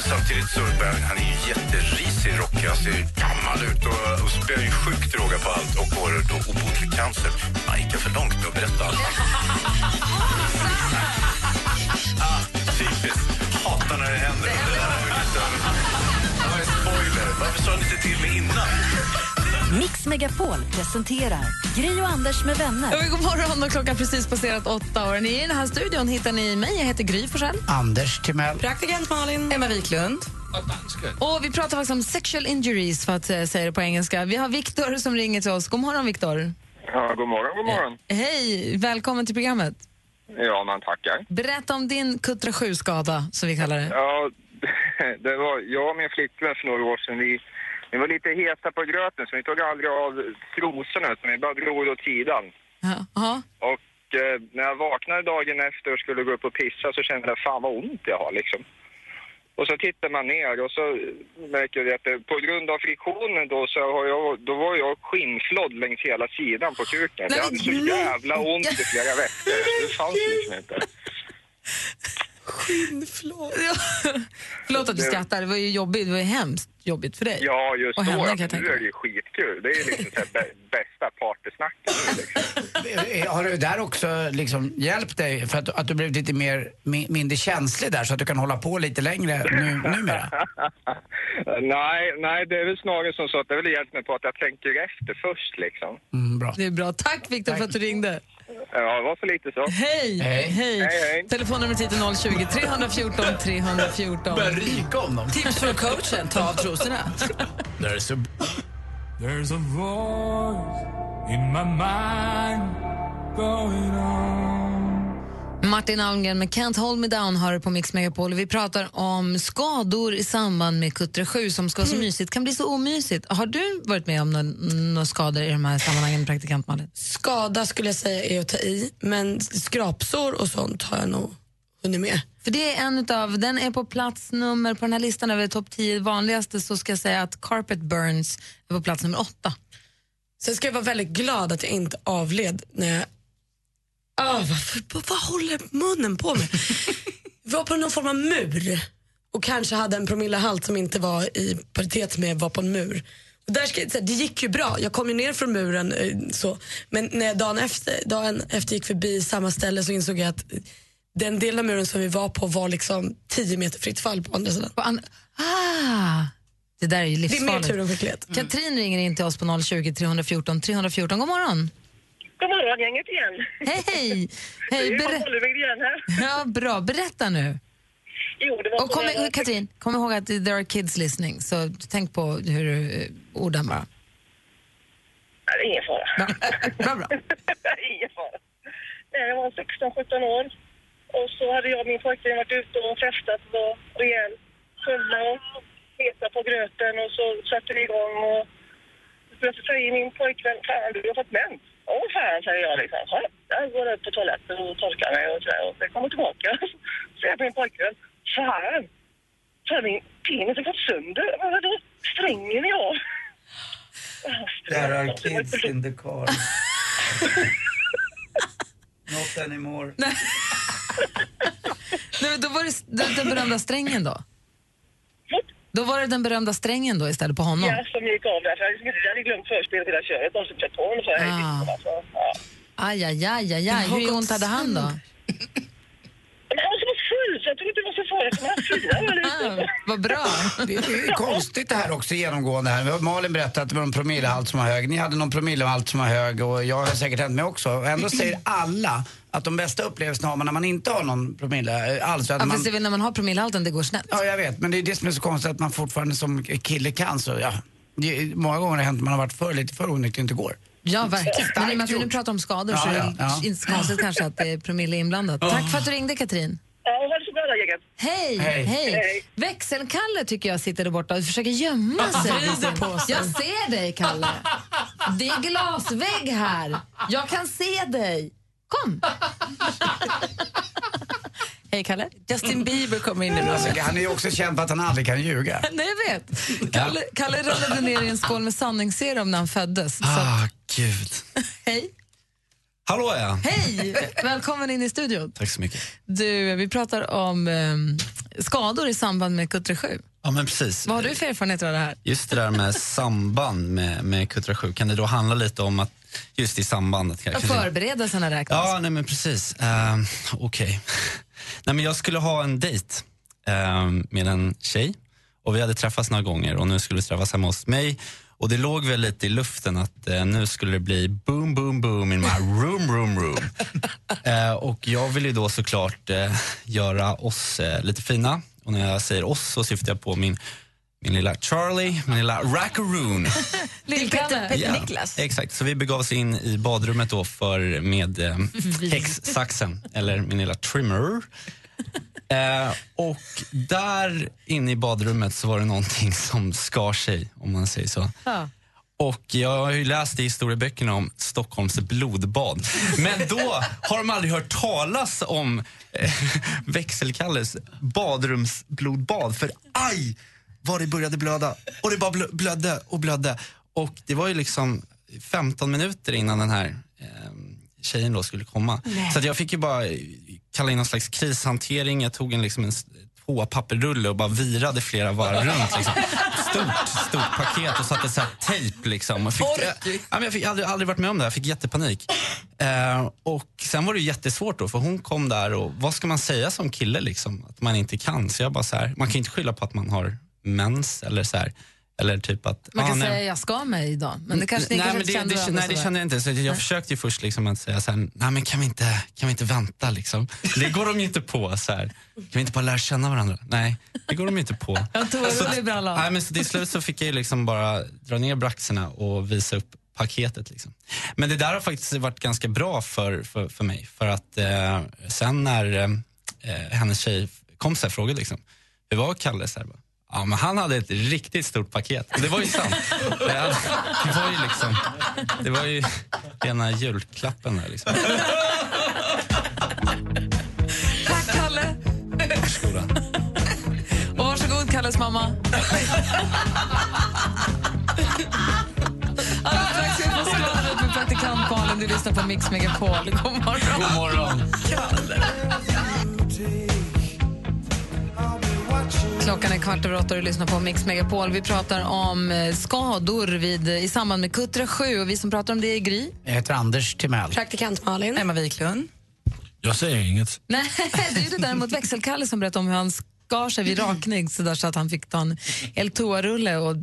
Samtidigt så bär han är ju jätterisig rockig. Han ser gammal ut och, och så ju sjukt råga på allt och får då obotlig cancer. Han gick för långt med att berätta allt? ah, typiskt. Hatar när det händer. Det Det var en spoiler. Varför sa ni inte till mig innan? Mix Megapol presenterar Gri och Anders med vänner. Ja, god morgon, och klockan precis passerat åtta år. Ni I den här studion hittar ni mig, jag heter Gry Forssell. Anders Timell. Praktikant Malin. Emma Wiklund. Och vi pratar faktiskt om sexual injuries, för att eh, säga det på engelska. Vi har Viktor som ringer till oss. God morgon, Viktor. Ja, god morgon, god morgon. Hej, välkommen till programmet. Ja, man tackar. Berätta om din Kuttra 7-skada, som vi kallar det. Ja, det var jag och min flickvän för några år sedan. Vi, vi var lite heta på gröten så vi tog aldrig av trosorna utan vi bara drog åt sidan. Ja. Och eh, när jag vaknade dagen efter och skulle gå upp och pissa så kände jag fan vad ont jag har liksom. Och så tittar man ner och så märker jag att det, på grund av friktionen då så har jag, då var jag skinnflådd längs hela sidan på kuken. Jag hade så jävla ont i flera veckor. Det fanns liksom inte. Förlåt att du skrattar, det var ju jobbigt. Det var ju hemskt jobbigt för dig. Ja, just Och då. henne, ja, kan jag men nu tänka är det ju skitkul. Det är liksom så här bä- bästa partysnacket liksom. Har du där också liksom hjälpt dig för att, att du blivit lite mer, mi- mindre känslig där så att du kan hålla på lite längre nu, numera? nej, nej, det är väl snarare som så att det har väl hjälpt mig på att jag tänker efter först liksom. Mm, bra. Det är bra. Tack Viktor för att du ringde. Ja, det var så lite så. Hej! Hej. Hej. Hej, hej. Telefonnumret hit är 020 314 314. ryka om dem. Tips från coachen, ta av trosorna. There's a... There's a voice in my mind going on. Martin Almgren med Can't hold me down har på Mix Megapol. Vi pratar om skador i samband med Kuttre 7 som ska vara så mysigt, kan bli så omysigt. Har du varit med om några skador i de här sammanhangen, praktikant Malin? Skada skulle jag säga är att ta i, men skrapsår och sånt har jag nog hunnit med. För det är en utav, den är på plats nummer, på den här listan över topp 10 vanligaste så ska jag säga att carpet burns är på plats nummer åtta. Sen ska jag vara väldigt glad att jag inte avled när jag... Ah, varför, vad håller munnen på med? Vi var på någon form av mur och kanske hade en promillehalt som inte var i paritet med var på en mur. Och där ska, säga, det gick ju bra, jag kom ju ner från muren eh, så. men när jag dagen efter, dagen efter gick förbi samma ställe så insåg jag att den delen av muren som vi var på var liksom 10 meter fritt fall på andra sidan. På an- ah, det där är ju Det är mer livsfarligt. tur än skicklighet. Katrin ringer in till oss på 020 314 314. God morgon! God morgon gänget igen. Hej! Hej, ber- igen här. ja, bra, berätta nu. Jo, det var Och kom, där- Katrin, kom ihåg att there are kids listening, så tänk på hur du uh, ordar bara. Nej, det är ingen fara. Bra, bra. ingen fara. Nej, Jag var 16-17 år och så hade jag och min pojkvän varit ute och festat och var rejäl fulla och heta på gröten och så satte vi igång och plötsligt säger min pojkvän, fan du har fått mens. Fan, säger jag liksom. "Ja, Jag går upp på toaletten och torkar mig och sådär och sen kommer tillbaka. Så jag på min pojkvän, fan, fan min penis har gått sönder. Men vadå, strängen är av. There are kids in the car. Not anymore. Nej, då var det den, berömda strängen då? Då var det den berömda strängen då istället på honom? Ja, som gick av där. Jag hade- jag glömt förspelet hela köret. De som kört på honom så här. Ah. Aj, aj, aj, aj, aj. Hur ont hade han då? Han var så full så jag inte det var så farligt. Men han friade vad bra. Det är konstigt det här också genomgående här. Malin berättade att det var en promillehalt som var hög. Ni hade någon promillehalt som var hög och jag har säkert hänt mig också. Ändå säger alla att de bästa upplevelserna har man när man inte har någon promille eh, alls. Ja, man, väl när man har promillehalten det går snett. Ja, jag vet. Men det är det som är så konstigt att man fortfarande som kille kan så, ja. Det är, många gånger har det hänt att man har varit för lite för onykter och inte går. Ja, verkligen. Men i och med att vi nu pratar om skador Ja, så är det ja, ja. inte så konstigt kanske att det är promille inblandat. Tack för att du ringde, Katrin. Hej, Hej. hej. Växelkalle tycker jag sitter där borta och försöker gömma sig. Jag ser dig, Kalle. Det är glasvägg här. Jag kan se dig. Kom. Hej, Kalle. Justin Bieber kommer in nu. Alltså, han är ju också känd för att han aldrig kan ljuga. Nej, jag vet. Kalle, Kalle rullade ner i en skål med sanningsserum när han föddes. Så, Ah, gud. hej. Hallå ja. Hej! Välkommen in i studion. Tack så mycket. Du, vi pratar om ehm, skador i samband med kutt 7. Ja men precis. Vad har du för erfarenheter av det här? Just det där med samband med, med Kuttra 7, kan det då handla lite om att just i sambandet kanske... Förberedelserna räknas. Ja, nej men precis. Uh, Okej. Nej men jag skulle ha en dejt ehm, med en tjej. Och vi hade träffats några gånger och nu skulle vi träffas hemma hos mig. Och det låg väl lite i luften att eh, nu skulle det bli boom, boom, boom in my room, room, room. Eh, och jag vill ju då såklart eh, göra oss eh, lite fina. Och när jag säger oss så syftar jag på min min lilla Charlie, min lilla Rackaroon. Lill-Kalle. Ja, Exakt, så vi begav oss in i badrummet då för, med eh, häxsaxen, eller min lilla trimmer. Eh, och där inne i badrummet så var det någonting som skar sig, om man säger så. Ja. Och jag har ju läst i historieböckerna om Stockholms blodbad. Men då har de aldrig hört talas om eh, Växelkalles badrumsblodbad. För aj vad det började blöda. Och det bara blö- blödde och blödde. Och det var ju liksom 15 minuter innan den här eh, tjejen då skulle komma. Nej. Så jag fick ju bara kalla in någon slags krishantering. Jag tog en, liksom en toapapperrulle och bara virade flera varv runt. Liksom. Stort, stort paket och satte så här tejp. Liksom. Och fick, Ork. ja, men jag fick aldrig, aldrig varit med om det här, jag fick jättepanik. Eh, och sen var det jättesvårt då, för hon kom där och vad ska man säga som kille liksom? Att man inte kan. Så jag bara så här, man kan inte skylla på att man har mens eller så här. Eller typ att... Man ah, kan nej. säga jag ska mig idag, men det kanske ni nej, kanske men det, det, nej, det kände jag inte. Så jag försökte ju först liksom att säga så här, nej men kan vi inte, kan vi inte vänta liksom? Det går de ju inte på. Så här. Kan vi inte bara lära känna varandra? Nej, det går de ju inte på. Jag tog Så-. Nej, men så till slut så fick jag liksom bara dra ner braxerna och visa upp paketet. Liksom. Men det där har faktiskt varit ganska bra för, för, för mig. För att eh, sen när eh, hennes tjej kom så här frågade liksom, hur var Kalle? Så här, bara, Ja, men han hade ett riktigt stort paket. Det var ju sant. Det, hade, det var ju liksom, det var ju rena julklappen där liksom. Tack, Kalle. Varsågoda. Och varsågod, Kalles mamma. Alldeles strax ska vi få skvallret med praktikant Malin. Du lyssnar på Mix Megapol. God morgon. God morgon. Klockan är kvart över åtta och du lyssnar på Mix Megapol. Vi pratar om eh, skador vid, i samband med Kuttra 7. Och vi som pratar om det är Gry. Jag heter Anders Timell. Praktikant Malin. Emma Wiklund. Jag säger inget. Nej, det är det däremot växelkalle som berättade om hur han skar sig vid rakning så, där, så att han fick ta en el toarulle och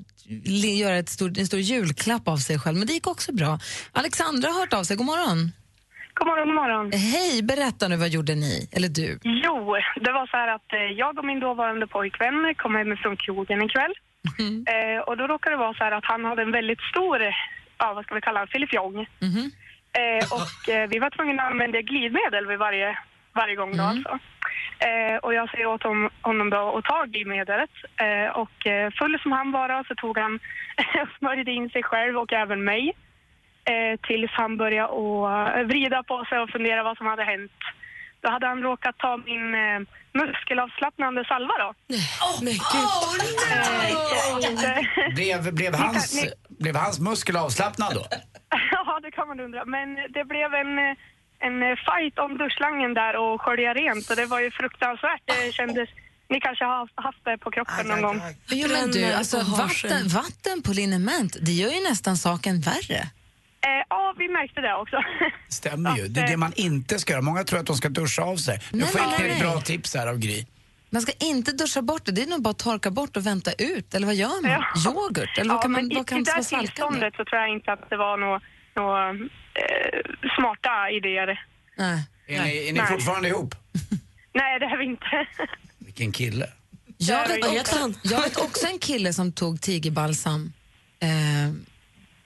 göra ett stor, en stor julklapp av sig själv. Men det gick också bra. Alexandra har hört av sig. God morgon. God morgon, god morgon. Hej, berätta nu, vad gjorde ni? Eller du? Jo, det var så här att eh, jag och min dåvarande pojkvän kom hem från krogen en kväll. Eh, och då råkade det vara så här att han hade en väldigt stor, ja vad ska vi kalla det, filifjong. Eh, och eh, vi var tvungna att använda glidmedel vid varje, varje gång då alltså. Eh, och jag säger åt hon, honom då att ta glidmedlet. Eh, och full som han var så tog han och smörjde in sig själv och även mig. Eh, tills han började att vrida på sig och fundera vad som hade hänt. Då hade han råkat ta min eh, muskelavslappnande salva då. Men gud. Blev, blev, hans, blev hans muskel avslappnad då? ja, det kan man undra. Men det blev en, eh, en fight om duschslangen där och skölja rent och det var ju fruktansvärt. Det kändes... Ni kanske har haft- haft det på kroppen någon gång? Jo, men du, alltså, vatten, vatten på liniment, det gör ju nästan saken värre. Eh, ja, vi märkte det också. Stämmer ju. Det är det man inte ska göra. Många tror att de ska duscha av sig. Nu Nej, får jag nej, ett nej. bra tips här av Gry. Man ska inte duscha bort det, det är nog bara att torka bort och vänta ut. Eller vad gör man? Ja. Yoghurt? Eller vad ja, kan man, vad kan i, det svalkande? tillståndet så tror jag inte att det var några nå, eh, smarta idéer. Nej. Är ni, är ni Nej. fortfarande ihop? Nej, det är vi inte. Vilken kille. Jag vet, också, jag vet också en kille som tog tigerbalsam eh,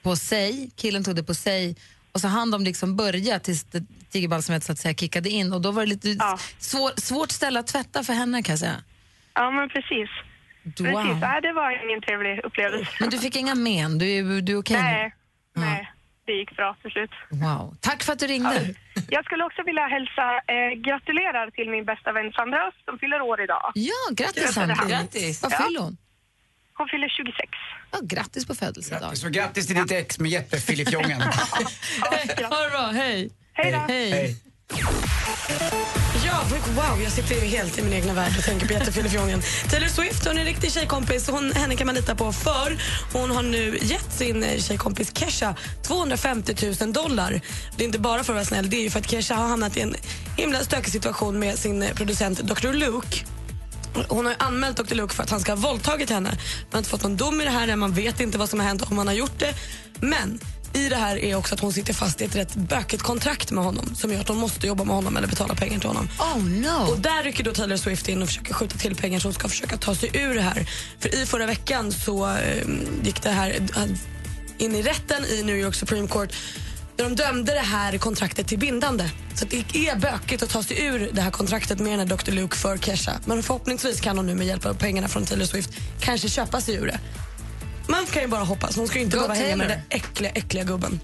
på sig. Killen tog det på sig och så hann de liksom börja tills tigerbalsamet så att säga kickade in och då var det lite svår, svårt ställe att tvätta för henne kan jag säga. Ja, men precis. Wow. Precis. Nej, det var ingen trevlig upplevelse. Men du fick inga men, du, du är okej nu? Nej, nej, det gick bra till slut. Wow. Tack för att du ringde. Jag skulle också vilja hälsa eh, gratulerar till min bästa vän Sandra Öst som fyller år idag. Ja, grattis Sandra. han. Vad Ja. fyller hon? Hon fyller 26. Ja, grattis på födelsedagen. Så grattis till ditt ex med jättefilifjongen. Ha det bra, hej. Hej då. Hej. Ja, wow, jag sitter helt i min egna värld och tänker på jättefilifjongen. Taylor Swift hon är en riktig tjejkompis. Hon, henne kan man lita på för hon har nu gett sin eh, tjejkompis Kesha 250 000 dollar. Det är inte bara för att vara snäll, det är ju för att Kesha har hamnat i en himla stökig situation med sin eh, producent Dr. Luke. Hon har anmält Dr. Luke för att han ska ha våldtagit henne. Man har inte fått någon dom i det här än, man vet inte vad som har hänt om han har gjort det. Men i det här är också att hon sitter fast i ett rätt bökigt kontrakt med honom som gör att hon måste jobba med honom eller betala pengar till honom. Oh no! Och där rycker då Taylor Swift in och försöker skjuta till pengar så hon ska försöka ta sig ur det här. För i förra veckan så eh, gick det här eh, in i rätten i New York Supreme Court där de dömde det här kontraktet till bindande. Så det är bökigt att ta sig ur det här kontraktet med den Dr. Luke för Kesha. Men förhoppningsvis kan hon nu med hjälp av pengarna från Taylor Swift kanske köpa sig ur det. Man kan ju bara hoppas. Hon ska inte Go behöva hänga med den äckliga, äckliga gubben.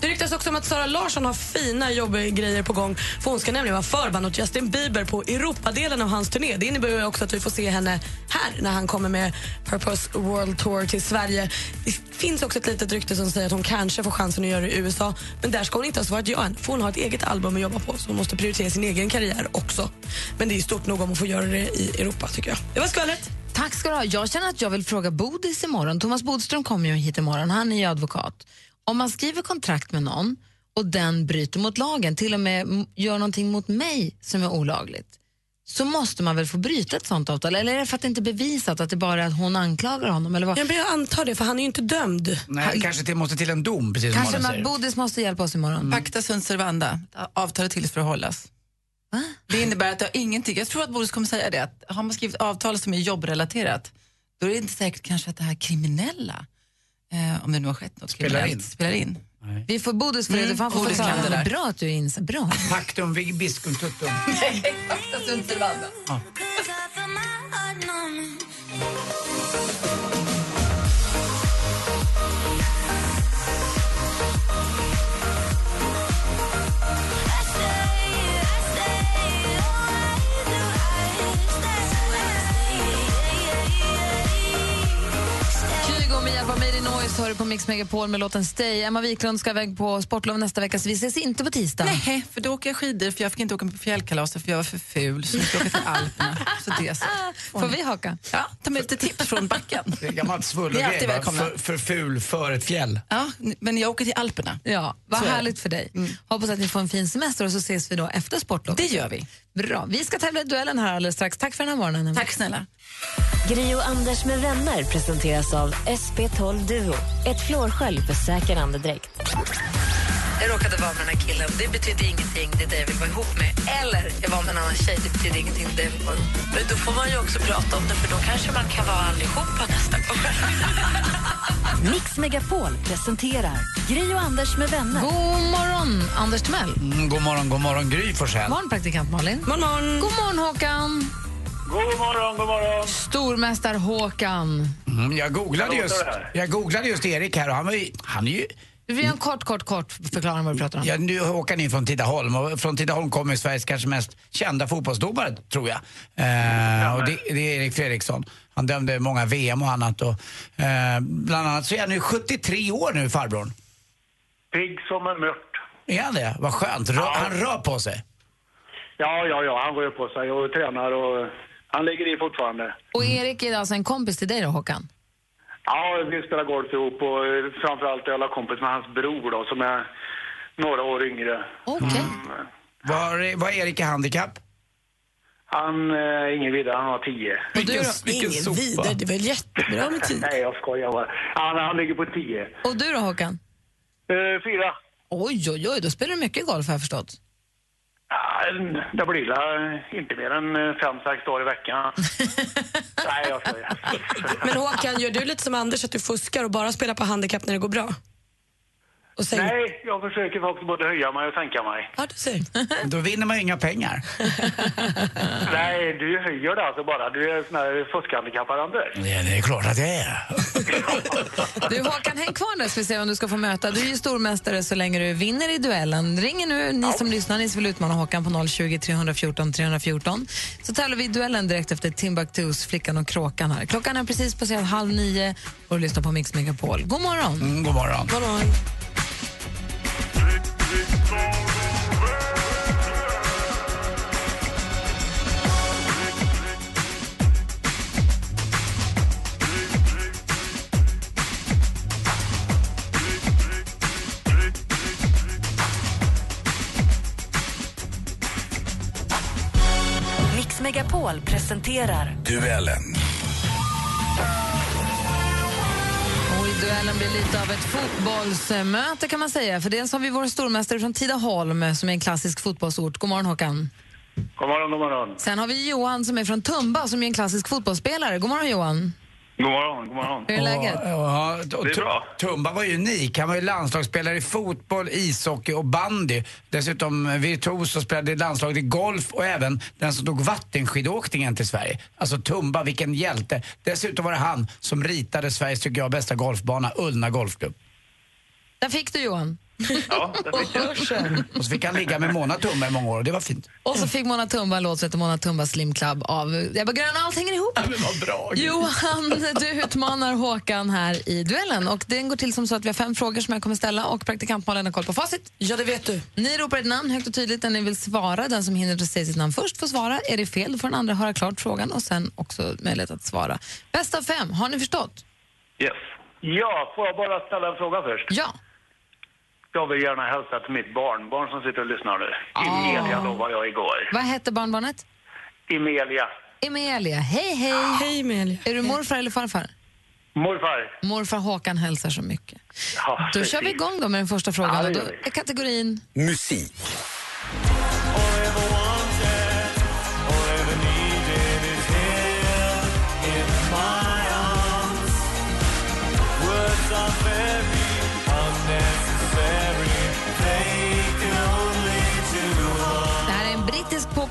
Det ryktas också om att Sara Larsson har fina jobbgrejer på gång. För Hon ska nämligen vara förband åt Justin Bieber på Europadelen av hans turné. Det innebär också att vi får se henne här när han kommer med Purpose World Tour till Sverige. Det finns också ett litet rykte som säger att hon kanske får chansen att göra det i USA. Men där ska hon inte ha svarat ja än. För hon har ett eget album att jobba på så hon måste prioritera sin egen karriär också. Men det är stort nog om hon får göra det i Europa tycker jag. Det var skvallret. Tack ska du ha. Jag känner att jag vill fråga Bodis imorgon. Thomas Bodström kommer ju hit imorgon. Han är ju advokat. Om man skriver kontrakt med någon och den bryter mot lagen, till och med gör någonting mot mig som är olagligt, så måste man väl få bryta ett sånt avtal? Eller är det för att det inte är bevisat att det bara är att hon anklagar honom? Eller vad? Ja, men jag antar det, för han är ju inte dömd. Nej, det kanske till, måste till en dom, precis som Kanske att säger. Bodis måste hjälpa oss imorgon. Pacta sunt servanda. Avtalet till för att hållas. Det innebär att det har ingenting, jag tror att Boris kommer säga det, att har man skrivit avtal som är jobbrelaterat, då är det inte säkert kanske att det här kriminella, eh, om det nu har skett något Spelar kriminellt, in. spelar in. Vi får Bodis för det, Mm, för han får kan det där. Bra att du är insatt. Bra. Pactum viscum tuttum. Pacta sunt servanda. Ja. 20 med hjälp av Made in Noise hör du på Mix Megapol med låten Stay. Emma Wiklund ska iväg på sportlov nästa vecka så vi ses inte på tisdag. Nej, för då åker jag skidor för jag fick inte åka på fjällkalaset för jag var för ful. Så jag åka till Alperna. Så det så. Får vi haka? Ja, ta med lite tips från backen. Det är gammalt Ni är alltid svullo välkomna. för, för ful för ett fjäll. Ja, men jag åker till Alperna. Ja, vad Så är det. härligt för dig. Hoppas att ni får en fin semester och så ses vi då efter sportlov. Det gör vi. Bra. Vi ska tävla i duellen här alldeles strax. Tack för den här morgonen. Tack snälla. Gri och Anders med vänner presenteras av SP12 Duo. Ett flårskölj för säker andedräkt. Jag råkade vara med den här killen. Det betyder ingenting, det är det jag vill vara ihop med. Eller jag var med en annan tjej, det betyder ingenting, det är det jag vill vara ihop med. Men då får man ju också prata om det för då kanske man kan vara allihopa nästa gång. Mix Megapol presenterar Gri och Anders med vänner. God morgon, Anders Timell. Mm, god morgon, god morgon Gry Forssell. morgon, praktikant Malin. God morgon. God morgon, Håkan. God morgon, god morgon. Stormästar Håkan. Mm, jag, googlade just, jag googlade just Erik här och han, var ju, han är ju... Du vill göra en kort, kort, kort förklaring vad du pratar om. Ja, nu åker ni från Tidaholm och från Tidaholm kommer Sveriges kanske mest kända fotbollsdomare, tror jag. Eh, och det, det är Erik Fredriksson. Han dömde många VM och annat. Och, eh, bland annat så är han nu 73 år nu, farbrorn. Pigg som en mört. Är han det? Vad skönt. Rö, Han rör på sig. Ja, ja, ja, han rör på sig och tränar och han ligger i fortfarande. Och Erik är alltså en kompis till dig då, Håkan? Ja, vi spelar golf ihop och eh, framförallt är jag kompis med hans bror då som är några år yngre. Okej. Mm. Vad vad är Erik i handikapp? Han eh, är ingen vidare, han har tio. Och du då? Ingen vidare, det är väl jättebra med tid? Nej, jag skojar bara. Han, han ligger på tio. Och du då, Håkan? Eh, fyra. Oj, oj, oj, då spelar du mycket golf har jag förstått. Ja, det blir inte mer än eh, fem, sex dagar i veckan. Nej, jag skojar. Men Håkan, gör du lite som Anders att du fuskar och bara spelar på handikapp när det går bra? Och sänka? Nej, jag försöker faktiskt både höja mig och sänka mig. Ja, du ser. Då vinner man ju inga pengar. Nej, du höjer det alltså bara. Du är sån här fuskhandikappad, Anders. Ja, det är klart att jag är. Du Håkan, häng kvar där ska vi se vem du ska få möta. Du är ju stormästare så länge du vinner i duellen. Ring nu, ni som lyssnar, ni som vill utmana Håkan på 020 314 314. Så tävlar vi i duellen direkt efter Timbuktus Flickan och kråkan här. Klockan är precis passerat halv nio och du lyssnar på Mix Megapol. God morgon! Mm, god morgon. God morgon. Mix Megapol presenterar Duellen. Duellen blir lite av ett fotbollsmöte kan man säga. För dels har vi vår stormästare från Tidaholm som är en klassisk fotbollsort. God morgon Håkan. God morgon, god morgon. Sen har vi Johan som är från Tumba som är en klassisk fotbollsspelare. God morgon Johan. God morgon, god morgon. Hur är läget? Och, ja, och, Det är bra. Tumba var ju unik. Han var ju landslagsspelare i fotboll, ishockey och bandy. Dessutom virtuos och spelade i landslaget i golf och även den som tog vattenskidåkningen till Sverige. Alltså Tumba, vilken hjälte. Dessutom var det han som ritade Sveriges, tycker jag, bästa golfbana, Ullna Golfklubb. Där fick du Johan. Ja, det fick jag. Och så fick han ligga med Mona Tumba i många år och det var fint. Och så fick Mona Tumba en låt som heter Mona Tumba Slim Club av Ebba Grön. Allt hänger ihop. Men vad bra. Johan, du utmanar Håkan här i duellen. Och Den går till som så att vi har fem frågor som jag kommer ställa och praktikant Malin har koll på facit. Ja, det vet du. Ni ropar ett namn högt och tydligt när ni vill svara. Den som hinner säga sitt namn först får svara. Är det fel då får den andra höra klart frågan och sen också möjlighet att svara. Bäst av fem, har ni förstått? Yes. Ja, får jag bara ställa en fråga först? Ja. Jag vill gärna hälsa till mitt barnbarn som sitter och lyssnar nu. Emilia lovade jag igår. Vad hette barnbarnet? Emilia. Emilia. Hej, hej. Hej Emilia. Är du morfar eller farfar? Morfar. Morfar Håkan hälsar så mycket. Ja, Då är kör vi igång då med den första frågan. Ja, då är kategorin Musik.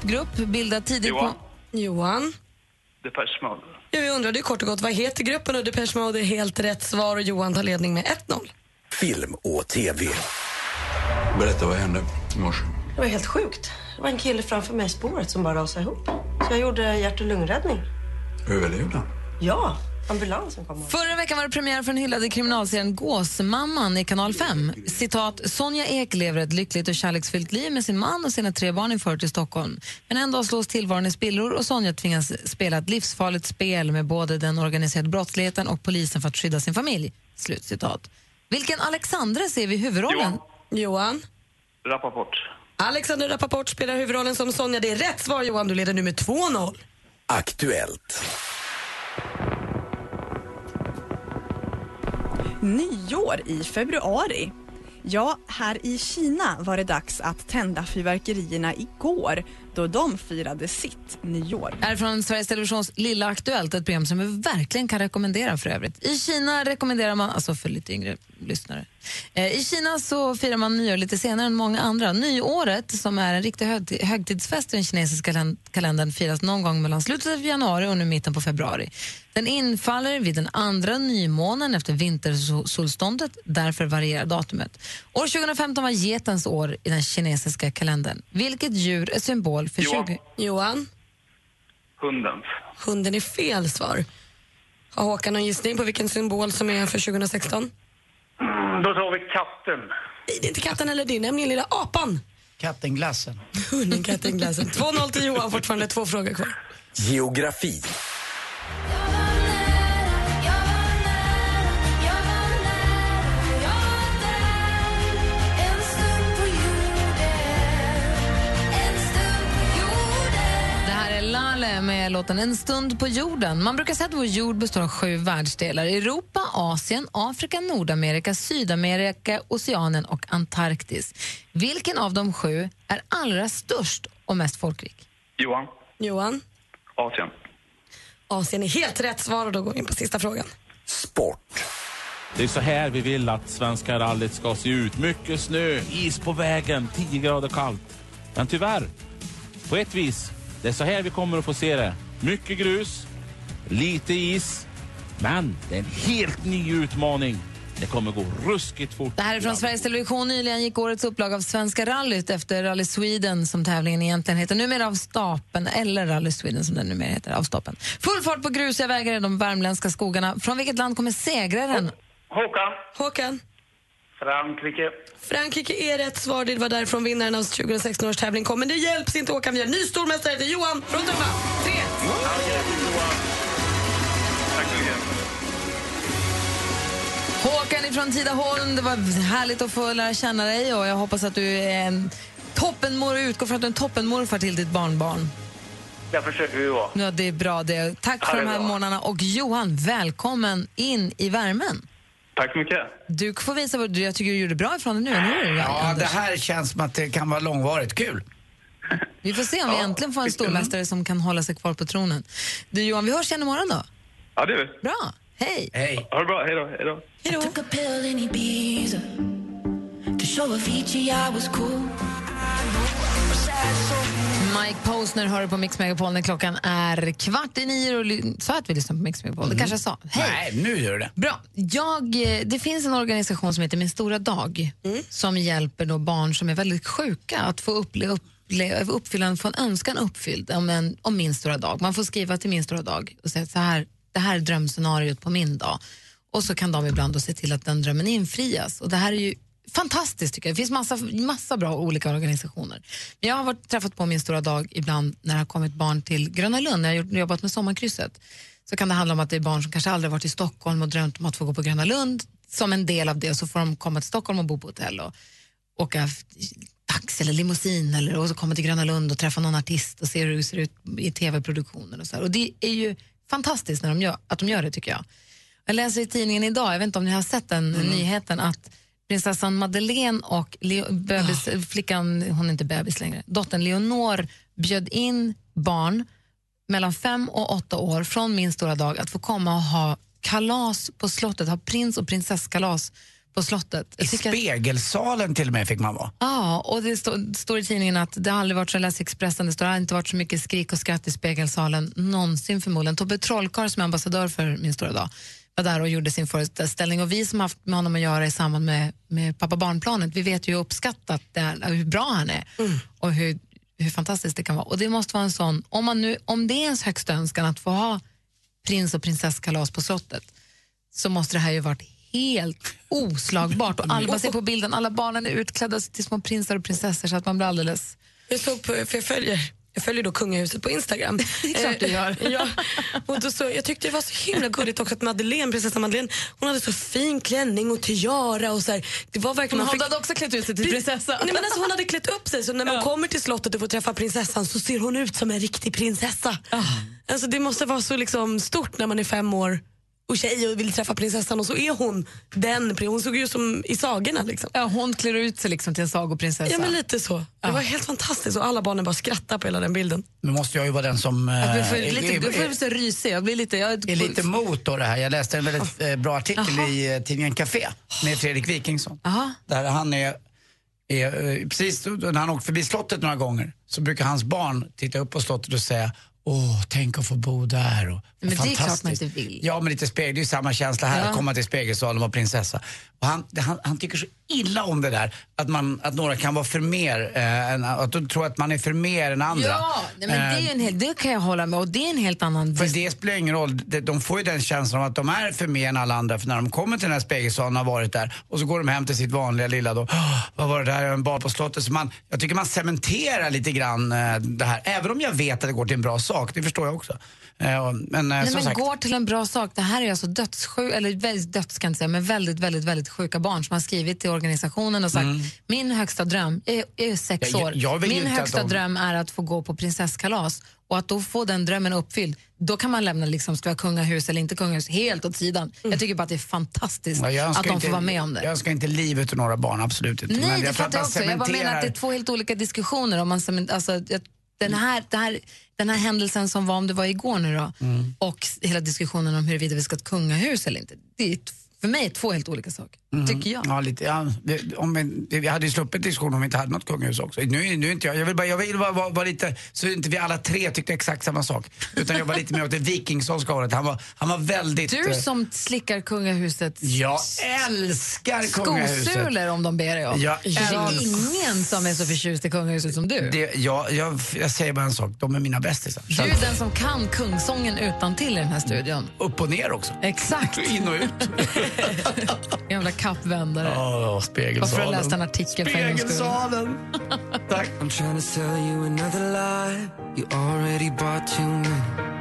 Popgrupp bildad tidigt Johan. på... Johan. Depeche Mode. Ja, Vi undrade kort och gott vad heter gruppen och Depeche Mode är helt rätt svar och Johan tar ledning med 1-0. Film och TV. Berätta, vad hände i morse? Det var helt sjukt. Det var en kille framför mig i spåret som bara rasade ihop. Så jag gjorde hjärt och lungräddning. Överlevde han? Ja, ambulansen kom. Förra veckan var det premiär för den hyllade kriminalserien Gåsmamman i kanal 5. Citat, Sonja Ek lever ett lyckligt och kärleksfyllt liv med sin man och sina tre barn i förort i Stockholm. Men en dag slås tillvaron i spillror och Sonja tvingas spela ett livsfarligt spel med både den organiserade brottsligheten och polisen för att skydda sin familj. Slut citat. Vilken Alexandra ser vi i huvudrollen? Johan. Johan. Rappaport. Alexander Rappaport spelar huvudrollen som Sonja. Det är rätt svar Johan. Du leder nu med 2-0. Aktuellt. Nyår i februari. Ja, här i Kina var det dags att tända fyrverkerierna igår då de firade sitt nyår. är från Sveriges Televisions Lilla Aktuellt, ett program som vi verkligen kan rekommendera för övrigt. I Kina rekommenderar man, alltså för lite yngre lyssnare, eh, i Kina så firar man nyår lite senare än många andra. Nyåret, som är en riktig högtidsfest i den kinesiska kalendern, firas någon gång mellan slutet av januari och nu mitten på februari. Den infaller vid den andra nymånen efter vintersolståndet, därför varierar datumet. År 2015 var getens år i den kinesiska kalendern. Vilket djur är symbol för Johan. 20... Johan. Hundens. Hunden är fel svar. Har Håkan någon gissning på vilken symbol som är för 2016? Mm, då tar vi katten. Nej, det är inte katten eller det är nämligen lilla apan. Kattenglassen. Hunden, katten, glassen. 2-0 till Johan, fortfarande två frågor kvar. Geografi. Med låten En stund på jorden. Man brukar säga att vår jord består av sju världsdelar. Europa, Asien, Afrika, Nordamerika, Sydamerika, Oceanen och Antarktis. Vilken av de sju är allra störst och mest folkrik? Johan. Johan. Asien. Asien är helt rätt svar och då går vi in på sista frågan. Sport. Det är så här vi vill att Svenska rallyt ska se ut. Mycket snö, is på vägen, 10 grader kallt. Men tyvärr, på ett vis, det är så här vi kommer att få se det. Mycket grus, lite is, men det är en helt ny utmaning. Det kommer gå ruskigt fort. Det här är från Sveriges Television. Nyligen gick årets upplaga av Svenska rallyt efter Rally Sweden som tävlingen egentligen heter. Numera av stapeln, eller Rally Sweden som den numera heter, av stapeln. Full fart på grusiga vägar i de värmländska skogarna. Från vilket land kommer segraren? Håkan. Håkan. Frankrike. Frankrike är rätt svar. Det var därifrån vinnaren av 2016 års tävling kom. Men det hjälps inte Håkan. Vi har ny stormästare. Det är Johan från Tumba. Tre, Håkan ifrån Tidaholm, det var härligt att få lära känna dig och jag hoppas att du är en toppenmor och utgår från att du är en toppenmorfar till ditt barnbarn. Det försöker vi vara. Ja, det är bra det. Tack Ja, för det de är här månaderna och Johan, välkommen in i värmen. Tack så mycket. Du får visa vad du, jag tycker du gjorde bra ifrån dig nu, eller hur? Ja, Anders? det här känns som att det kan vara långvarigt. Kul. Vi får se om vi äntligen får en stormästare som kan hålla sig kvar på tronen. Du Johan, vi hörs igen imorgon då. Ja, det är vi. Bra, hej. Hej. Ha det bra. Hej då. Hej då. I took Mike Posner hör du på Mix Megapol när klockan är kvart i nio. Och sa att vi lyssnar på Mix Megapol? Det kanske jag sa. Hej. Nej, nu gör du det. Bra. Jag, eh, det finns en organisation som heter Min stora dag som hjälper då barn som är väldigt sjuka att få upple, upple, uppfylla, få en önskan uppfylld om, en, om min stora dag. Man får skriva till Min stora dag och säga så här, det här är drömscenariot på min dag. Och så kan de ibland då se till att den drömmen infrias. Och det här är ju fantastiskt tycker jag. Det finns massa, massa bra olika organisationer. Men jag har varit, träffat på Min stora dag ibland när det har kommit barn till Gröna Lund, när jag har jobbat med Sommarkrysset så kan det handla om att det är barn som kanske aldrig varit i Stockholm och drömt om att få gå på Gröna Lund. Som en del av det så får de komma till Stockholm och bo på hotell och åka taxi eller limousin eller och så komma till Gröna Lund och träffa någon artist och se hur det ser ut i tv-produktionen och så här. Och det är ju fantastiskt när de gör, att de gör det tycker jag. Jag läser i tidningen idag, jag vet inte om ni har sett den nyheten, att prinsessan Madeleine och Leo, bebis, flickan, hon är inte bebis längre, dottern Leonor bjöd in barn mellan fem och åtta år från min stora dag att få komma och ha kalas på slottet, ha prins och prinsesskalas på slottet. I spegelsalen till och med fick man vara. Ja, och det stå, står i tidningen att det aldrig varit så, läste Expressen, det står inte varit så mycket skrik och skratt i spegelsalen någonsin förmodligen. Tobbe Trollkarl som är ambassadör för Min stora dag var där och gjorde sin föreställning och vi som haft med honom att göra i samband med, med pappa barnplanet, vi vet ju uppskattat det hur bra han är och hur, hur fantastiskt det kan vara. Och det måste vara en sån, om, man nu, om det är ens högsta önskan att få ha prins och prinsesskalas på slottet så måste det här ju varit helt oslagbart. Och alla, ser på bilden, alla barnen är utklädda till små prinsar och prinsessor så att man blir alldeles... Jag såg på, för jag följer, jag följer då kungahuset på Instagram. Det är klart du gör. Eh, ja, och då så, jag tyckte det var så himla gulligt också att Madeleine, prinsessan Madeleine, hon hade så fin klänning och tiara och så här, Det var verkligen, Hon man fick- hade också klätt ut sig till prinsessa. Nej, men alltså, hon hade klätt upp sig så när man kommer till slottet och får träffa prinsessan så ser hon ut som en riktig prinsessa. Alltså, det måste vara så liksom, stort när man är fem år och tjej och vill träffa prinsessan och så är hon den, hon såg ju som i sagorna. Liksom. Ja, hon klär ut sig liksom till en sagoprinsessa. Ja men lite så. Det var helt fantastiskt och alla barnen bara skrattade på hela den bilden. Nu måste jag ju vara den som... eh, Jag blir lite, är- du får bli så rysig. Jag blir lite... Jag, är lite mot då det här. Jag läste en väldigt eh, bra artikel i eh, tidningen Café med Fredrik Wikingsson. Där han är, är precis då- när han åkt förbi slottet några gånger så brukar hans barn titta upp på slottet och säga Åh, tänk att få bo där. Och, Men det är fantastiskt." klart man inte vill. Ja, men lite spegel, det är ju samma känsla här, Ja. att komma till spegelsalen och vara prinsessa. Och han, han, han tycker så illa om det där, att, man, att några kan vara för mer, eh, än, att de tror att man är för mer än andra. Ja, nej, men det, är ju Eh, en hel, det kan jag hålla med och det är en helt annan... för det spelar ingen roll, De- de får ju den känslan av att de är för mer än alla andra för när de kommer till den här spegelsalen och har varit där och så går de hem till sitt vanliga lilla då, "Åh, vad var det där, en bar på slottet. Så man, jag tycker man cementerar lite grann eh, det här, även om jag vet att det går till en bra sak, det förstår jag också. Eh, men eh, Nej, men sagt, går till en bra sak. Det här är alltså dödssjuk, eller väldigt döds kan jag säga, men väldigt, väldigt, väldigt sjuka barn som har skrivit till organisationen och sagt min högsta dröm, jag är, jag är sex Ja, jag- år, jag ju min högsta de- dröm är att få gå på prinsesskalas och att då få den drömmen uppfylld, då kan man lämna liksom, ska vi ha kungahus eller inte kungahus helt åt sidan. Jag tycker bara att det är fantastiskt ja, jag att de inte, får vara med om det. Jag önskar inte livet ur några barn, absolut inte. Nej, men det jag fattar jag också. Jag bara menar att det är cementerar- två helt olika diskussioner. Om man, alltså, jag- den, här, det här, den här händelsen som var, om det var igår nu då, Mm. och hela diskussionen om huruvida vi ska ha ett kungahus eller inte. Det är, För mig är två helt olika saker, Mhm. tycker jag. Ja, lite, ja, det, om vi, vi hade ju sluppit diskussion om vi inte hade något kungahus också. Nu, nu inte jag, jag vill bara, jag vill bara vara, vara lite, så inte vi alla tre tyckte exakt samma sak. Utan jag var lite mer åt det vikingskånska hållet. Han var, han var väldigt... Du eh, som slickar kungahusets Jag älskar kungahuset. skosulor om de ber dig om. Jag det är ingen som är så förtjust i kungahuset som du. Det, jag, jag, jag säger bara en sak, de är mina bästisar. Du är den som kan kungsången utan till i den här studion. Upp och ner också. Exakt. In och ut. Jävla kappvändare. Bara spegelsalen. för att jag läste en artikel. Spegelsalen. Tack. I'm trying to sell you another lie. You already bought too many.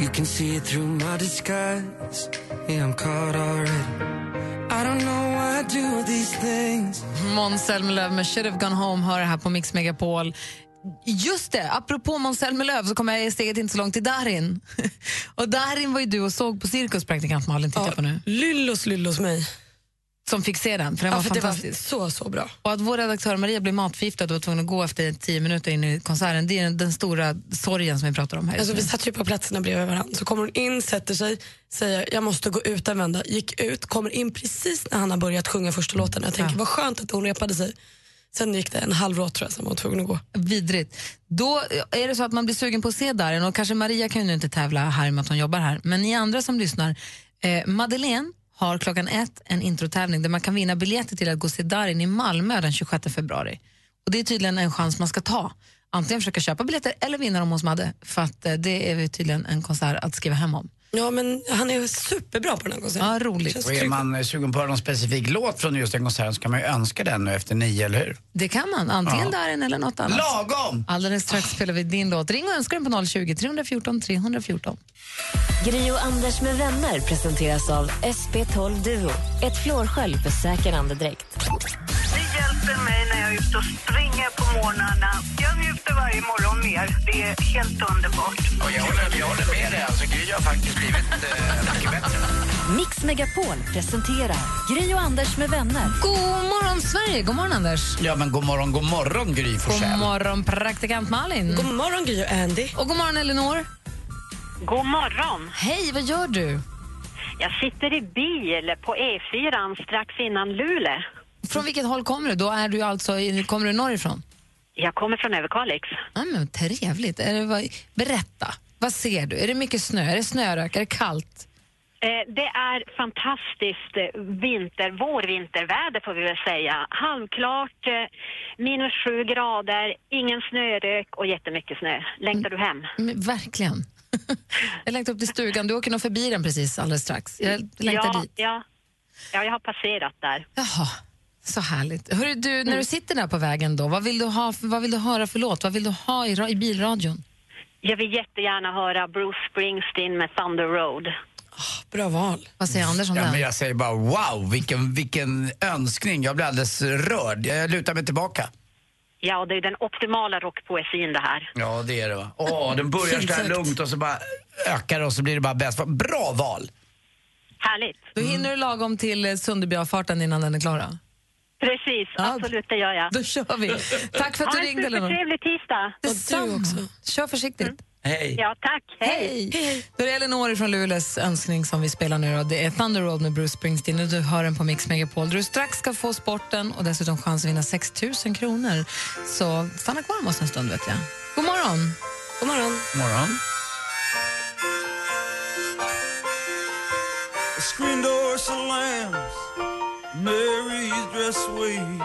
You can see it through my disguise. Yeah, I'm caught already. Måns Zelmerlöw med Should have gone home hör det här på Mix Megapol. Just det, apropå Måns Zelmerlöw så kommer jag steget inte så långt till Darin. och Darin var ju du och såg på Cirkus, praktikant Malin, tittar på nu. Lyllos lyllos mig. Som fick se den, för den Ja, var för det var fantastisk. så, så bra. Och att vår redaktör Maria blev matförgiftad och var tvungen att gå efter tio minuter in i konserten, det är den, stora sorgen som vi pratar om här. Alltså, vi satt ju på platserna bredvid varandra. Så kommer hon in, sätter sig, säger jag måste gå ut en vända. Gick ut, kommer in precis när han har börjat sjunga första låten. Jag tänker vad skönt att hon repade sig. Sen gick det en halv rad, tror jag, sen var hon tvungen att gå. Vidrigt. Då är det så att man blir sugen på att se Darin och kanske Maria kan ju inte tävla här med att hon jobbar här, men ni andra som lyssnar, eh, Madeleine har klockan ett en introtävling där man kan vinna biljetter till att gå och se Darin i Malmö den 26 februari. Och Det är tydligen en chans man ska ta. Antingen försöka köpa biljetter eller vinna dem hos Madde, för att eh, det är tydligen en konsert att skriva hem om. Ja, men han är superbra på den här konserten. Ja, roligt. Och är man eh, sugen på någon specifik låt från just den konserten så kan man ju önska den nu efter nio, eller hur? Det kan man, antingen Ja. Darin eller något annat. Lagom! Alldeles strax spelar vi din låt. Ring och önska den på 020 314 314. Gri och Anders med vänner presenteras av SP12 Duo. Ett flårskölj för säker andedräkt. Det hjälper mig när jag är ute och springer på morgnarna. Jag njuter varje morgon mer. Det är helt underbart. Och jag håller, jag håller med dig, alltså Gry har faktiskt blivit eh, mycket bättre. Mix Megapol presenterar Gri och Anders med vänner. God morgon, Sverige! God morgon, Anders. Ja men god morgon, god morgon Gry God Forssell. morgon, praktikant Malin. God morgon Gry och Andy. Och god morgon, Elinor. God morgon. Hej, vad gör du? Jag sitter i bil på E4 strax innan Luleå. Från vilket håll kommer du? Då är du alltså, kommer du norrifrån? Jag kommer från Överkalix. Ja, men trevligt. Är det, berätta, vad ser du? Är det mycket snö? Är det snörök? Är det kallt? Eh, Det är fantastiskt eh, vinter, vårvinterväder får vi väl säga. Halvklart, eh, minus sju grader, ingen snörök och jättemycket snö. Längtar du hem? Men, verkligen. jag längtar upp till stugan. Du åker nog förbi den precis alldeles strax. Jag längtar ja, dit. ja, ja, jag har passerat där. Jaha, så härligt. Hörru, du, när du sitter där på vägen, då, vad, vill du ha, vad vill du höra för låt? Vad vill du ha i, i bilradion? Jag vill jättegärna höra Bruce Springsteen med Thunder Road. Bra val. Vad säger Anders om Ja, den? men jag säger bara wow, vilken, vilken önskning. Jag blir alldeles rörd. Jag lutar mig tillbaka. Ja, det är den optimala rockpoesin det här. Ja, det är det va. Åh, den börjar så här lugnt och så bara ökar det och så blir det bara bäst. Bra val! Härligt. Då hinner du lagom till Sunderbyavfarten innan den är klar. då? Precis, absolut det gör jag. Då kör vi. Tack för att du ha ringde, en Elinor. supertrevlig tisdag. Detsamma. Kör försiktigt. Hej. Ja, tack. Hej! Då är det Elinor från Luleås önskning som vi spelar nu. Då. Det är Thunder Road med Bruce Springsteen och du hör den på Mix Megapol där du strax ska få sporten och dessutom chans att vinna 6 000 kronor. Så stanna kvar med oss en stund vet jag. God morgon! God morgon. morgon. The screen door slams, Mary's dress waves.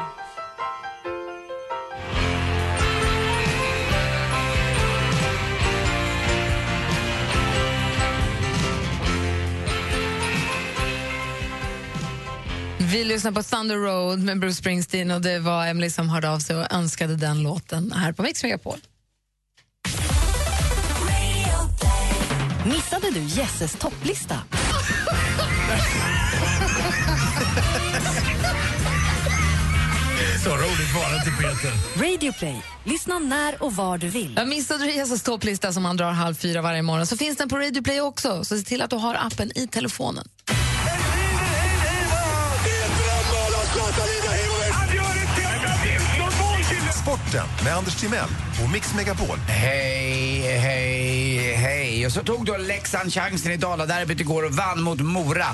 Vi lyssnar på Thunder Road med Bruce Springsteen och det var Emily som hörde av sig och önskade den låten här på Mix Megapol. Missade du Jesses topplista? Så roligt var det inte, Peter. Radio Play. Lyssna när och var du vill. Jag missade du Jesus topplista som han drar halv fyra varje morgon så finns den på Radio Play också. Så se till att du har appen i telefonen. Sporten med Anders Timell och Mix Megapol. Hej, hej, hej. Och så tog då Leksand chansen i Daladerbyt igår och vann mot Mora.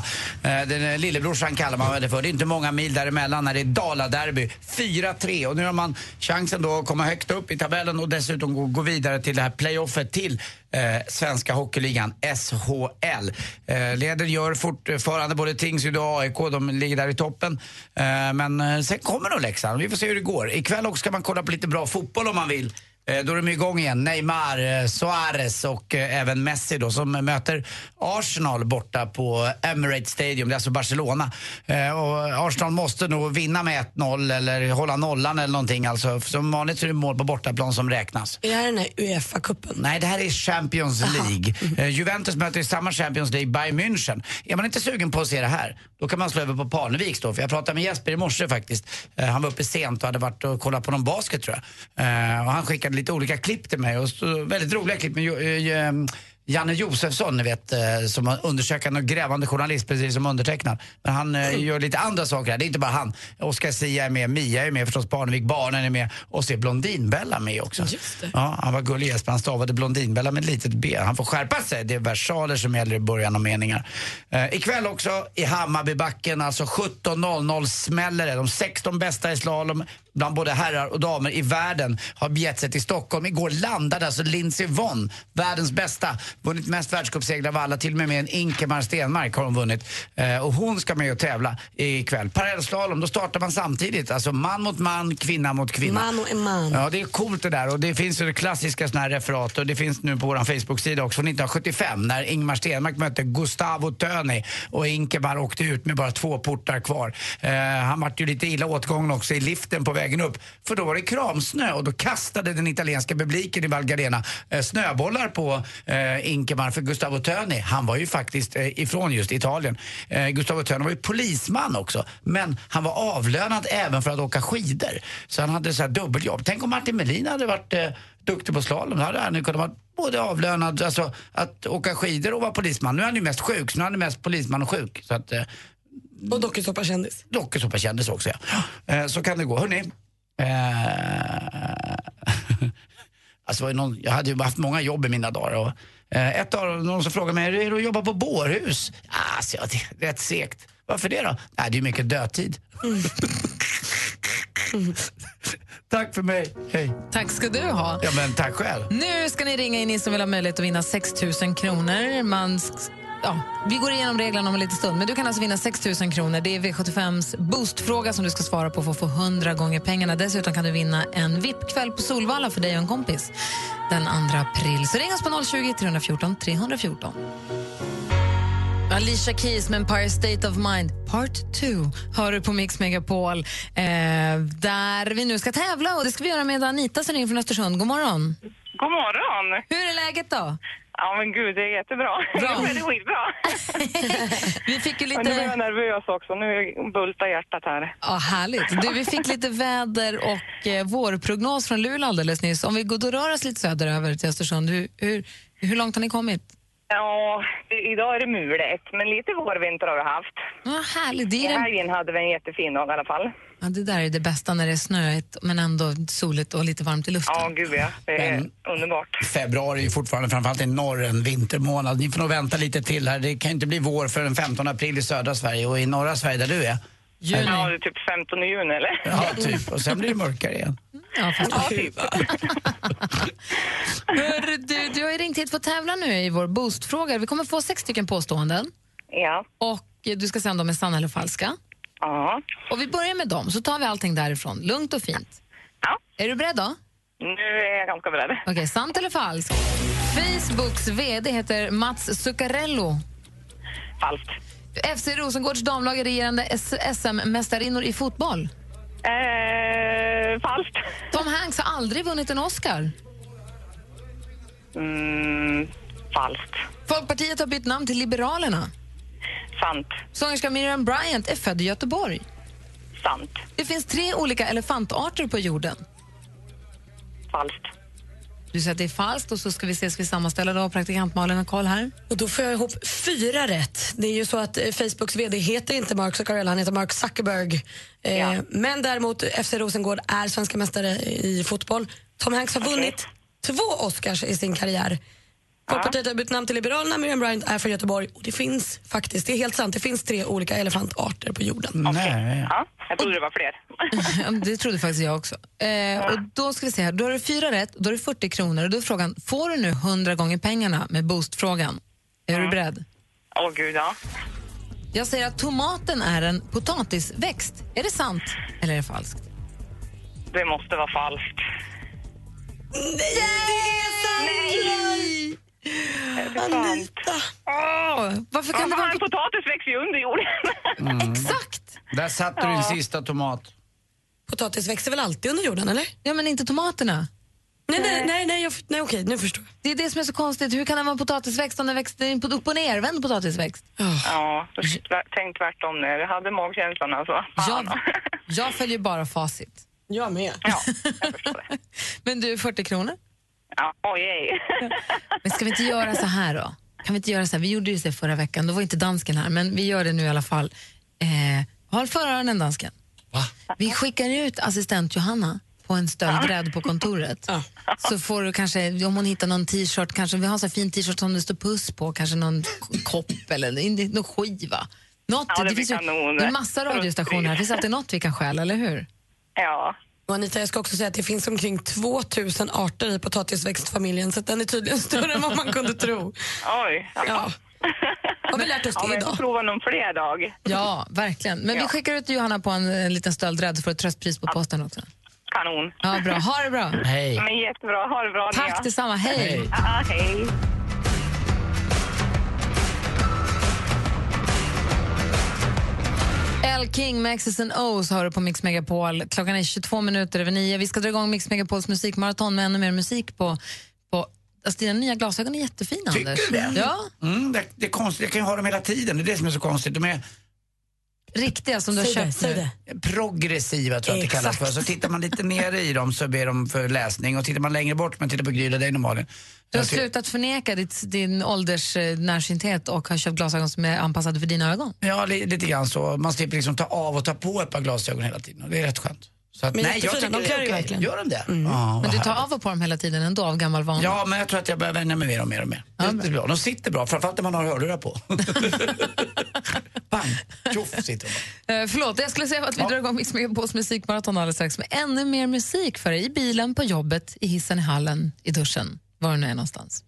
Eh, Den eh, lillebrorsan kallar man det för. Det är inte många mil däremellan när det är Daladerby. 4-3 och nu har man chansen då att komma högt upp i tabellen och dessutom gå, gå vidare till det här playoffet till eh, Svenska Hockeyligan, SHL. Eh, leder gör fortfarande både Tingsryd och AIK, de ligger där i toppen. Eh, men eh, sen kommer nog Leksand, vi får se hur det går. Ikväll också ska man kolla på lite bra fotboll om man vill. Eh, Då är de igång igen. Neymar, eh, Suarez och eh, även Messi då, som möter Arsenal borta på Emirates Stadium, det är alltså Barcelona. Och Arsenal måste nog vinna med 1-0 eller hålla nollan eller någonting. Alltså, som vanligt så är det mål på bortaplan som räknas. Är det här den här Uefa-cupen? Nej, det här är Champions League. Eh, Juventus möter i samma Champions League Bayern München. Är man inte sugen på att se det här, då kan man slå över på Parneviks då. För jag pratade med Jesper i morse faktiskt. Eh, han var uppe sent och hade varit och kollat på någon basket tror jag. Eh, och han skickade lite olika klipp till mig. Och så, väldigt roliga klipp med eh, eh Janne Josefsson, ni vet, eh, som undersökande och grävande journalist precis som undertecknad. Men han eh, gör lite andra saker här. Det är inte bara han. Oscar Sia är med, Mia är med förstås, Parnevik, barnen är med och så är Blondinbella med också. Ja, han var gullig Jesper, han stavade Blondinbella med ett litet B. Han får skärpa sig, det är versaler som gäller i början av meningar. Eh, ikväll också i Hammarbybacken, alltså 17.00 smäller det. De 16 bästa i slalom bland både herrar och damer i världen har begett sig till Stockholm. Igår landade alltså Lindsey Vonn, världens bästa, vunnit mest världscupsegrar av alla, till och med med en Inkemar Stenmark har hon vunnit. Eh, och hon ska med och tävla ikväll. Parallellslalom, då startar man samtidigt, alltså man mot man, kvinna mot kvinna. Man och en man. Ja, det är coolt det där och det finns ju klassiska såna här referat och det finns nu på vår Facebook-sida också från 1975 när Ingmar Stenmark mötte Gustavo Töni och Inkemar åkte ut med bara två portar kvar. Eh, han vart ju lite illa åtgången också i liften på vägen upp för då var det kramsnö och då kastade den italienska publiken i Val Gardena eh, snöbollar på eh, Inkemar för Gustavo Töni, han var ju faktiskt eh, ifrån just Italien. Eh, Gustavo Töni var ju polisman också men han var avlönad även för att åka skidor. Så han hade så här dubbeljobb. Tänk om Martin Melin hade varit eh, duktig på slalom. Då hade han ju kunnat vara både avlönad, alltså att åka skidor och vara polisman. Nu är han ju mest sjuk, så nu är han ju mest polisman och sjuk. Så att, eh, och dokusåpakändis. Dokusåpakändis också ja. Eh, så kan det gå. Hörrni. Eh, alltså, var det någon, jag hade ju haft många jobb i mina dagar. Och, eh, ett av någon som frågade mig, hur är det att jobba på bårhus? Alltså, ja, det är rätt segt. Varför det då? Nej, det är mycket dödtid. Tack för mig, hej. Tack ska du ha. Ja, men tack själv. Nu ska ni ringa in ni som vill ha möjlighet att vinna 6 000 kronor. Man ja, vi går igenom reglerna om en liten stund. Men du kan alltså vinna 6 000 kronor. Det är V75s boostfråga som du ska svara på för att få 100 gånger pengarna. Dessutom kan du vinna en VIP-kväll på Solvalla för dig och en kompis den 2 april. Så ring oss på 020 314 314. Alicia Keys med Empire State of Mind Part 2 hör du på Mix Megapol eh, där vi nu ska tävla och det ska vi göra med Anita som ringer från Östersund. God morgon. God morgon! Hur är läget då? Ja men gud, det är jättebra. Bra. Det är skitbra. Vi fick ju lite... Men nu är jag nervös också. Nu bultar hjärtat här. Ja, härligt. Du, vi fick lite väder och eh, vårprognos från Luleå alldeles nyss. Om vi går då rör oss lite söderöver till Östersund, hur, hur, hur långt har ni kommit? Ja, det, idag är det mulet, men lite vårvinter har vi haft. Ja, härligt. Det är den... helgen hade vi en jättefin dag i alla fall. Ja, det där är det bästa när det är snöigt men ändå soligt och lite varmt i luften. Ja, gud ja. Det är Men- underbart. Februari är ju fortfarande, framförallt i norr, en vintermånad. Ni får nog vänta lite till här. Det kan ju inte bli vår för den 15 april i södra Sverige och i norra Sverige där du är. Ja, det är typ 15 juni eller? Ja, typ. Och sen blir det mörkare igen. Ja, fast Ja, typ. Hör, du, du har ju ringt hit för att tävla nu i vår boostfråga. Vi kommer få sex stycken påståenden. Ja. Och du ska säga om de är sanna eller falska. Ja. Och vi börjar med dem, så tar vi allting därifrån. Lugnt och fint. Ja. Är du beredd då? Nu är jag ganska beredd. Okej, sant eller falskt? Facebooks VD heter Mats Zuccarello. Falskt. FC Rosengårds damlag är regerande SM-mästarinnor i fotboll. Eh, falskt. Tom Hanks har aldrig vunnit en Oscar. Mm, falskt. Folkpartiet har bytt namn till Liberalerna. Sant. Sångerskan Miriam Bryant är född i Göteborg. Sant. Det finns tre olika elefantarter på jorden. Falskt. Du säger att det är falskt och så ska vi ses vid sammanställa då. Praktikant Malin har koll här. Och då får jag ihop fyra rätt. Det är ju så att eh, Facebooks VD heter inte Mark Zuckerberg, han heter Mark Zuckerberg. Eh, Men däremot FC Rosengård är svenska mästare i fotboll. Tom Hanks har vunnit två Oscars i sin karriär. Folkpartiet har bytt namn till Liberalerna, Miriam Bryant är från Göteborg och det finns faktiskt, det är helt sant, det finns tre olika elefantarter på jorden. Nej. Ja, jag trodde det var fler. Det trodde faktiskt jag också. Eh, och då ska vi se här, då har du fyra rätt, då är det 40 kronor. Och då är frågan, får du nu 100 gånger pengarna med boostfrågan? Är du beredd? Åh gud, ja. Jag säger att tomaten är en potatisväxt. Är det sant eller är det falskt? Det måste vara falskt. Nej, det är sant! Nej! Anita! Åh, varför kan det Ja, vara... En potatis växer ju under jorden. Mm. Exakt! Där satte du din sista tomat. Potatis växer väl alltid under jorden, eller? Ja, men inte tomaterna. Nej, nej, nej, nej, jag, nej okej, nu förstår jag. Det är det som är så konstigt. Hur kan det vara en potatisväxt om den växer en upp och nervänd potatisväxt? Ja, då tänk tvärtom nu. Jag hade magkänslan alltså. Fan. Jag, jag följer bara facit. Jag med. Ja, jag förstår det. Men du, 40 kronor? Men ska vi inte göra så här då? Kan vi inte göra så här? Vi gjorde ju det förra veckan, då var inte dansken här, men vi gör det nu i alla fall. Eh, håll för öronen dansken. Vi skickar ut assistent Johanna på en stöldräd på kontoret. Så får du kanske, om hon hittar någon t-shirt, kanske vi har så fin t-shirt som det står puss på, kanske någon kopp eller någon skiva. Något, Ja, det blir finns ju det är massa radiostationer här, det finns alltid något vi kan stjäla, eller hur? Ja. Och Anita, jag ska också säga att det finns omkring 2000 arter i potatisväxtfamiljen så att den är tydligen större än vad man kunde tro. Oj. Ja. Har vi lärt oss Ja, det men jag får idag? prova någon fler dag. Ja, verkligen. Men vi Ja. skickar ut Johanna på en, en liten stöldräd för ett tröstpris på posten också. Kanon. Ja, bra. Ha det bra. Hej. Men jättebra. Ha det bra Tack ja. detsamma. Hej. Hej. Ja, hej. L King med X's and O's har du på Mix Megapol. Klockan är 22 minuter över nio. Vi ska dra igång Mix Megapols musikmaraton med ännu mer musik på... på alltså dina nya glasögon är jättefina, Tycker Anders. du det? Ja, Mm, det, det är konstigt, jag kan ju ha dem hela tiden. Det är det som är så konstigt. De är riktiga som du har köpt nu. det. progressiva tror jag att det kallas för. Så tittar man lite nere i dem så ber de för läsning och tittar man längre bort, man tittar på Gry dig normalt. Du har slutat förneka ditt, din ålders eh, närsynthet och har köpt glasögon som är anpassade för dina ögon. Ja, li, lite grann så. Man slipper liksom ta av och ta på ett par glasögon hela tiden och det är rätt skönt. Så att, Men nej, jag tycker de klär okej. verkligen. Gör de det? Ja, Men vad du tar av och på dem hela tiden ändå av gammal vana. Ja, men jag tror att jag börjar vänja mig mer och mer och mer. Är bra. De sitter bra, framförallt när man har hörlurar på. Pang, tjoff sitter de. Eh, förlåt, jag skulle säga att vi drar igång Mix Megapols musikmaraton alldeles strax med ännu mer musik för dig i bilen, på jobbet, i hissen, i hallen, i duschen, var du nu är någonstans.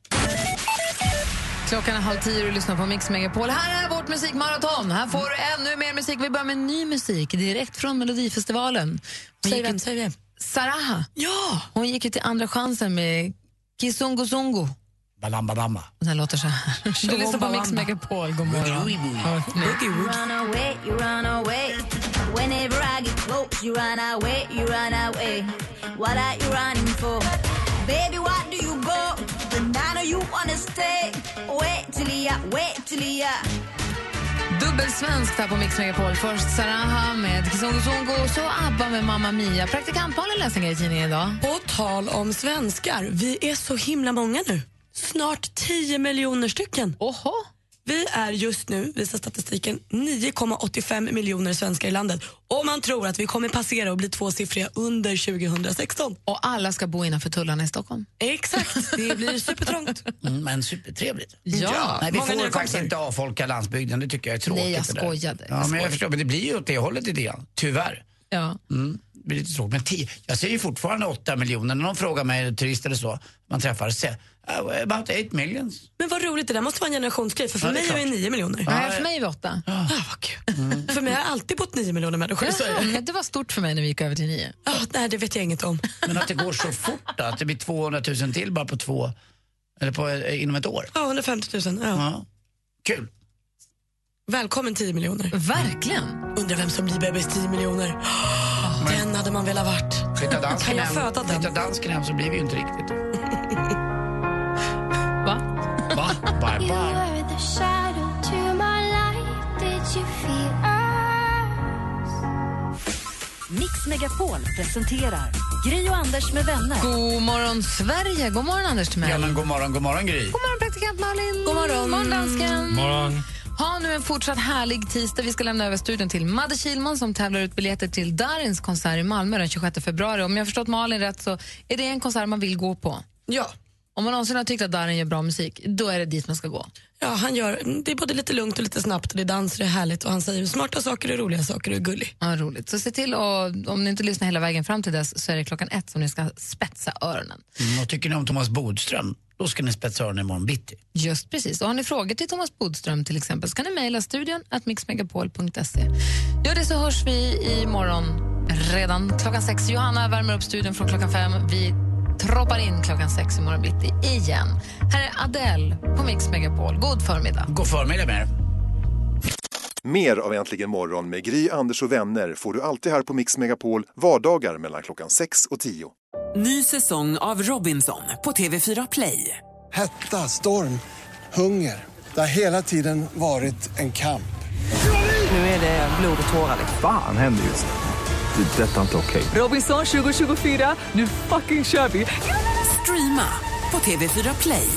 Klockan är halv tio och du lyssnar på Mix Megapol. Här är vårt musikmaraton. Här får du ännu mer musik. Vi börjar med ny musik direkt från Melodifestivalen. Säg vem, säg vem. Saraha. Ja! Hon gick ju till Andra chansen med Kizungu Zungu. Badam, badamma. Och den låter så här. Du lyssnar på Mix Megapol. God morgon. Run away, you run away. Whenever I get close, you run away, you run away. What are you running for? Baby, why do you go? When I know you wanna stay. Till ya. Dubbelsvenskt här på Mix Megapol. Först Saraha med Kizungu Zungu och så ABBA med Mamma Mia. Praktikantbarnen läser en grej i tidningen idag. På tal om svenskar, vi är så himla många nu. Snart 10 miljoner stycken. Oho. Vi är just nu, visar statistiken, 9,85 miljoner svenskar i landet. Och man tror att vi kommer passera och bli tvåsiffriga under 2016. Och alla ska bo innanför tullarna i Stockholm. Exakt, det blir supertrångt. Mm, men supertrevligt. Ja. Nej, vi Många får faktiskt inte avfolka landsbygden, det tycker jag är tråkigt. Nej, jag skojade. Ja, Jag men skojade. jag förstår, men det blir ju åt det hållet lite grann, tyvärr. Ja. Mm, det blir lite tråkigt. Men tio, jag säger ju fortfarande 8 miljoner. När någon frågar mig, turist eller så, man träffar, jag, "Uh, about 8 millions. Men vad roligt, det där måste vara en generationsgrej. För för Ja, mig är det. 9 miljoner. Nej, för mig är vi åtta. Ah, vad kul. För mig har alltid bott 9 miljoner människor Ja, det var stort för mig när vi gick över till nio. Ah, nej, det vet jag inget om. Men att det går så fort då, att det blir 200 000 till bara på två, eller på, eh, inom ett år. Ja, 150 000. Ja. Ja. Kul. Välkommen 10 miljoner. Verkligen. Undrar vem som blir bebis 10 miljoner. Den hade man velat varit. Flyttar Kan dansken jag hem, föda den? flyttar dansken hem så blir vi ju inte riktigt. us? Mix Megapol presenterar Gri och Anders med vänner. God morgon, Sverige! God morgon, Anders Timell. Ja, men god morgon, god morgon Gry. God morgon, praktikant Malin. God morgon. God morgon, dansken. Morgon. Ha nu en fortsatt härlig tisdag. Vi ska lämna över studion till Madde Kilman som tävlar ut biljetter till Darins konsert i Malmö den 26 februari. Om jag har förstått Malin rätt så är det en konsert man vill gå på. Ja. Om man någonsin har tyckt att Darin gör bra musik, då är det dit man ska gå. Ja, han gör, det är både lite lugnt och lite snabbt och det är dans och det är härligt och han säger smarta saker och roliga saker och är gullig. Ja, roligt. Så se till och om ni inte lyssnar hela vägen fram till dess så är det klockan ett som ni ska spetsa öronen. Mm, och tycker ni om Thomas Bodström, då ska ni spetsa öronen imorgon bitti. Just precis. Och har ni frågor till Thomas Bodström till exempel så kan ni mejla studion at mixmegapol.se. Gör det så hörs vi imorgon redan klockan sex. Johanna värmer upp studion från klockan fem. Vi troppar in klockan sex imorgon bitti igen. Här är Adele på Mix Megapol. God förmiddag. God förmiddag med er. Mer av Äntligen morgon med Gry, Anders och vänner får du alltid här på Mix Megapol vardagar mellan klockan 6 och 10. Ny säsong av Robinson på TV4 Play. Hetta, storm, hunger. Det har hela tiden varit en kamp. Nu är det blod och tårar. Fan händer just nu. Det. är Detta är inte okej. Robinson 2024, nu fucking kör vi! Streama på TV4 Play.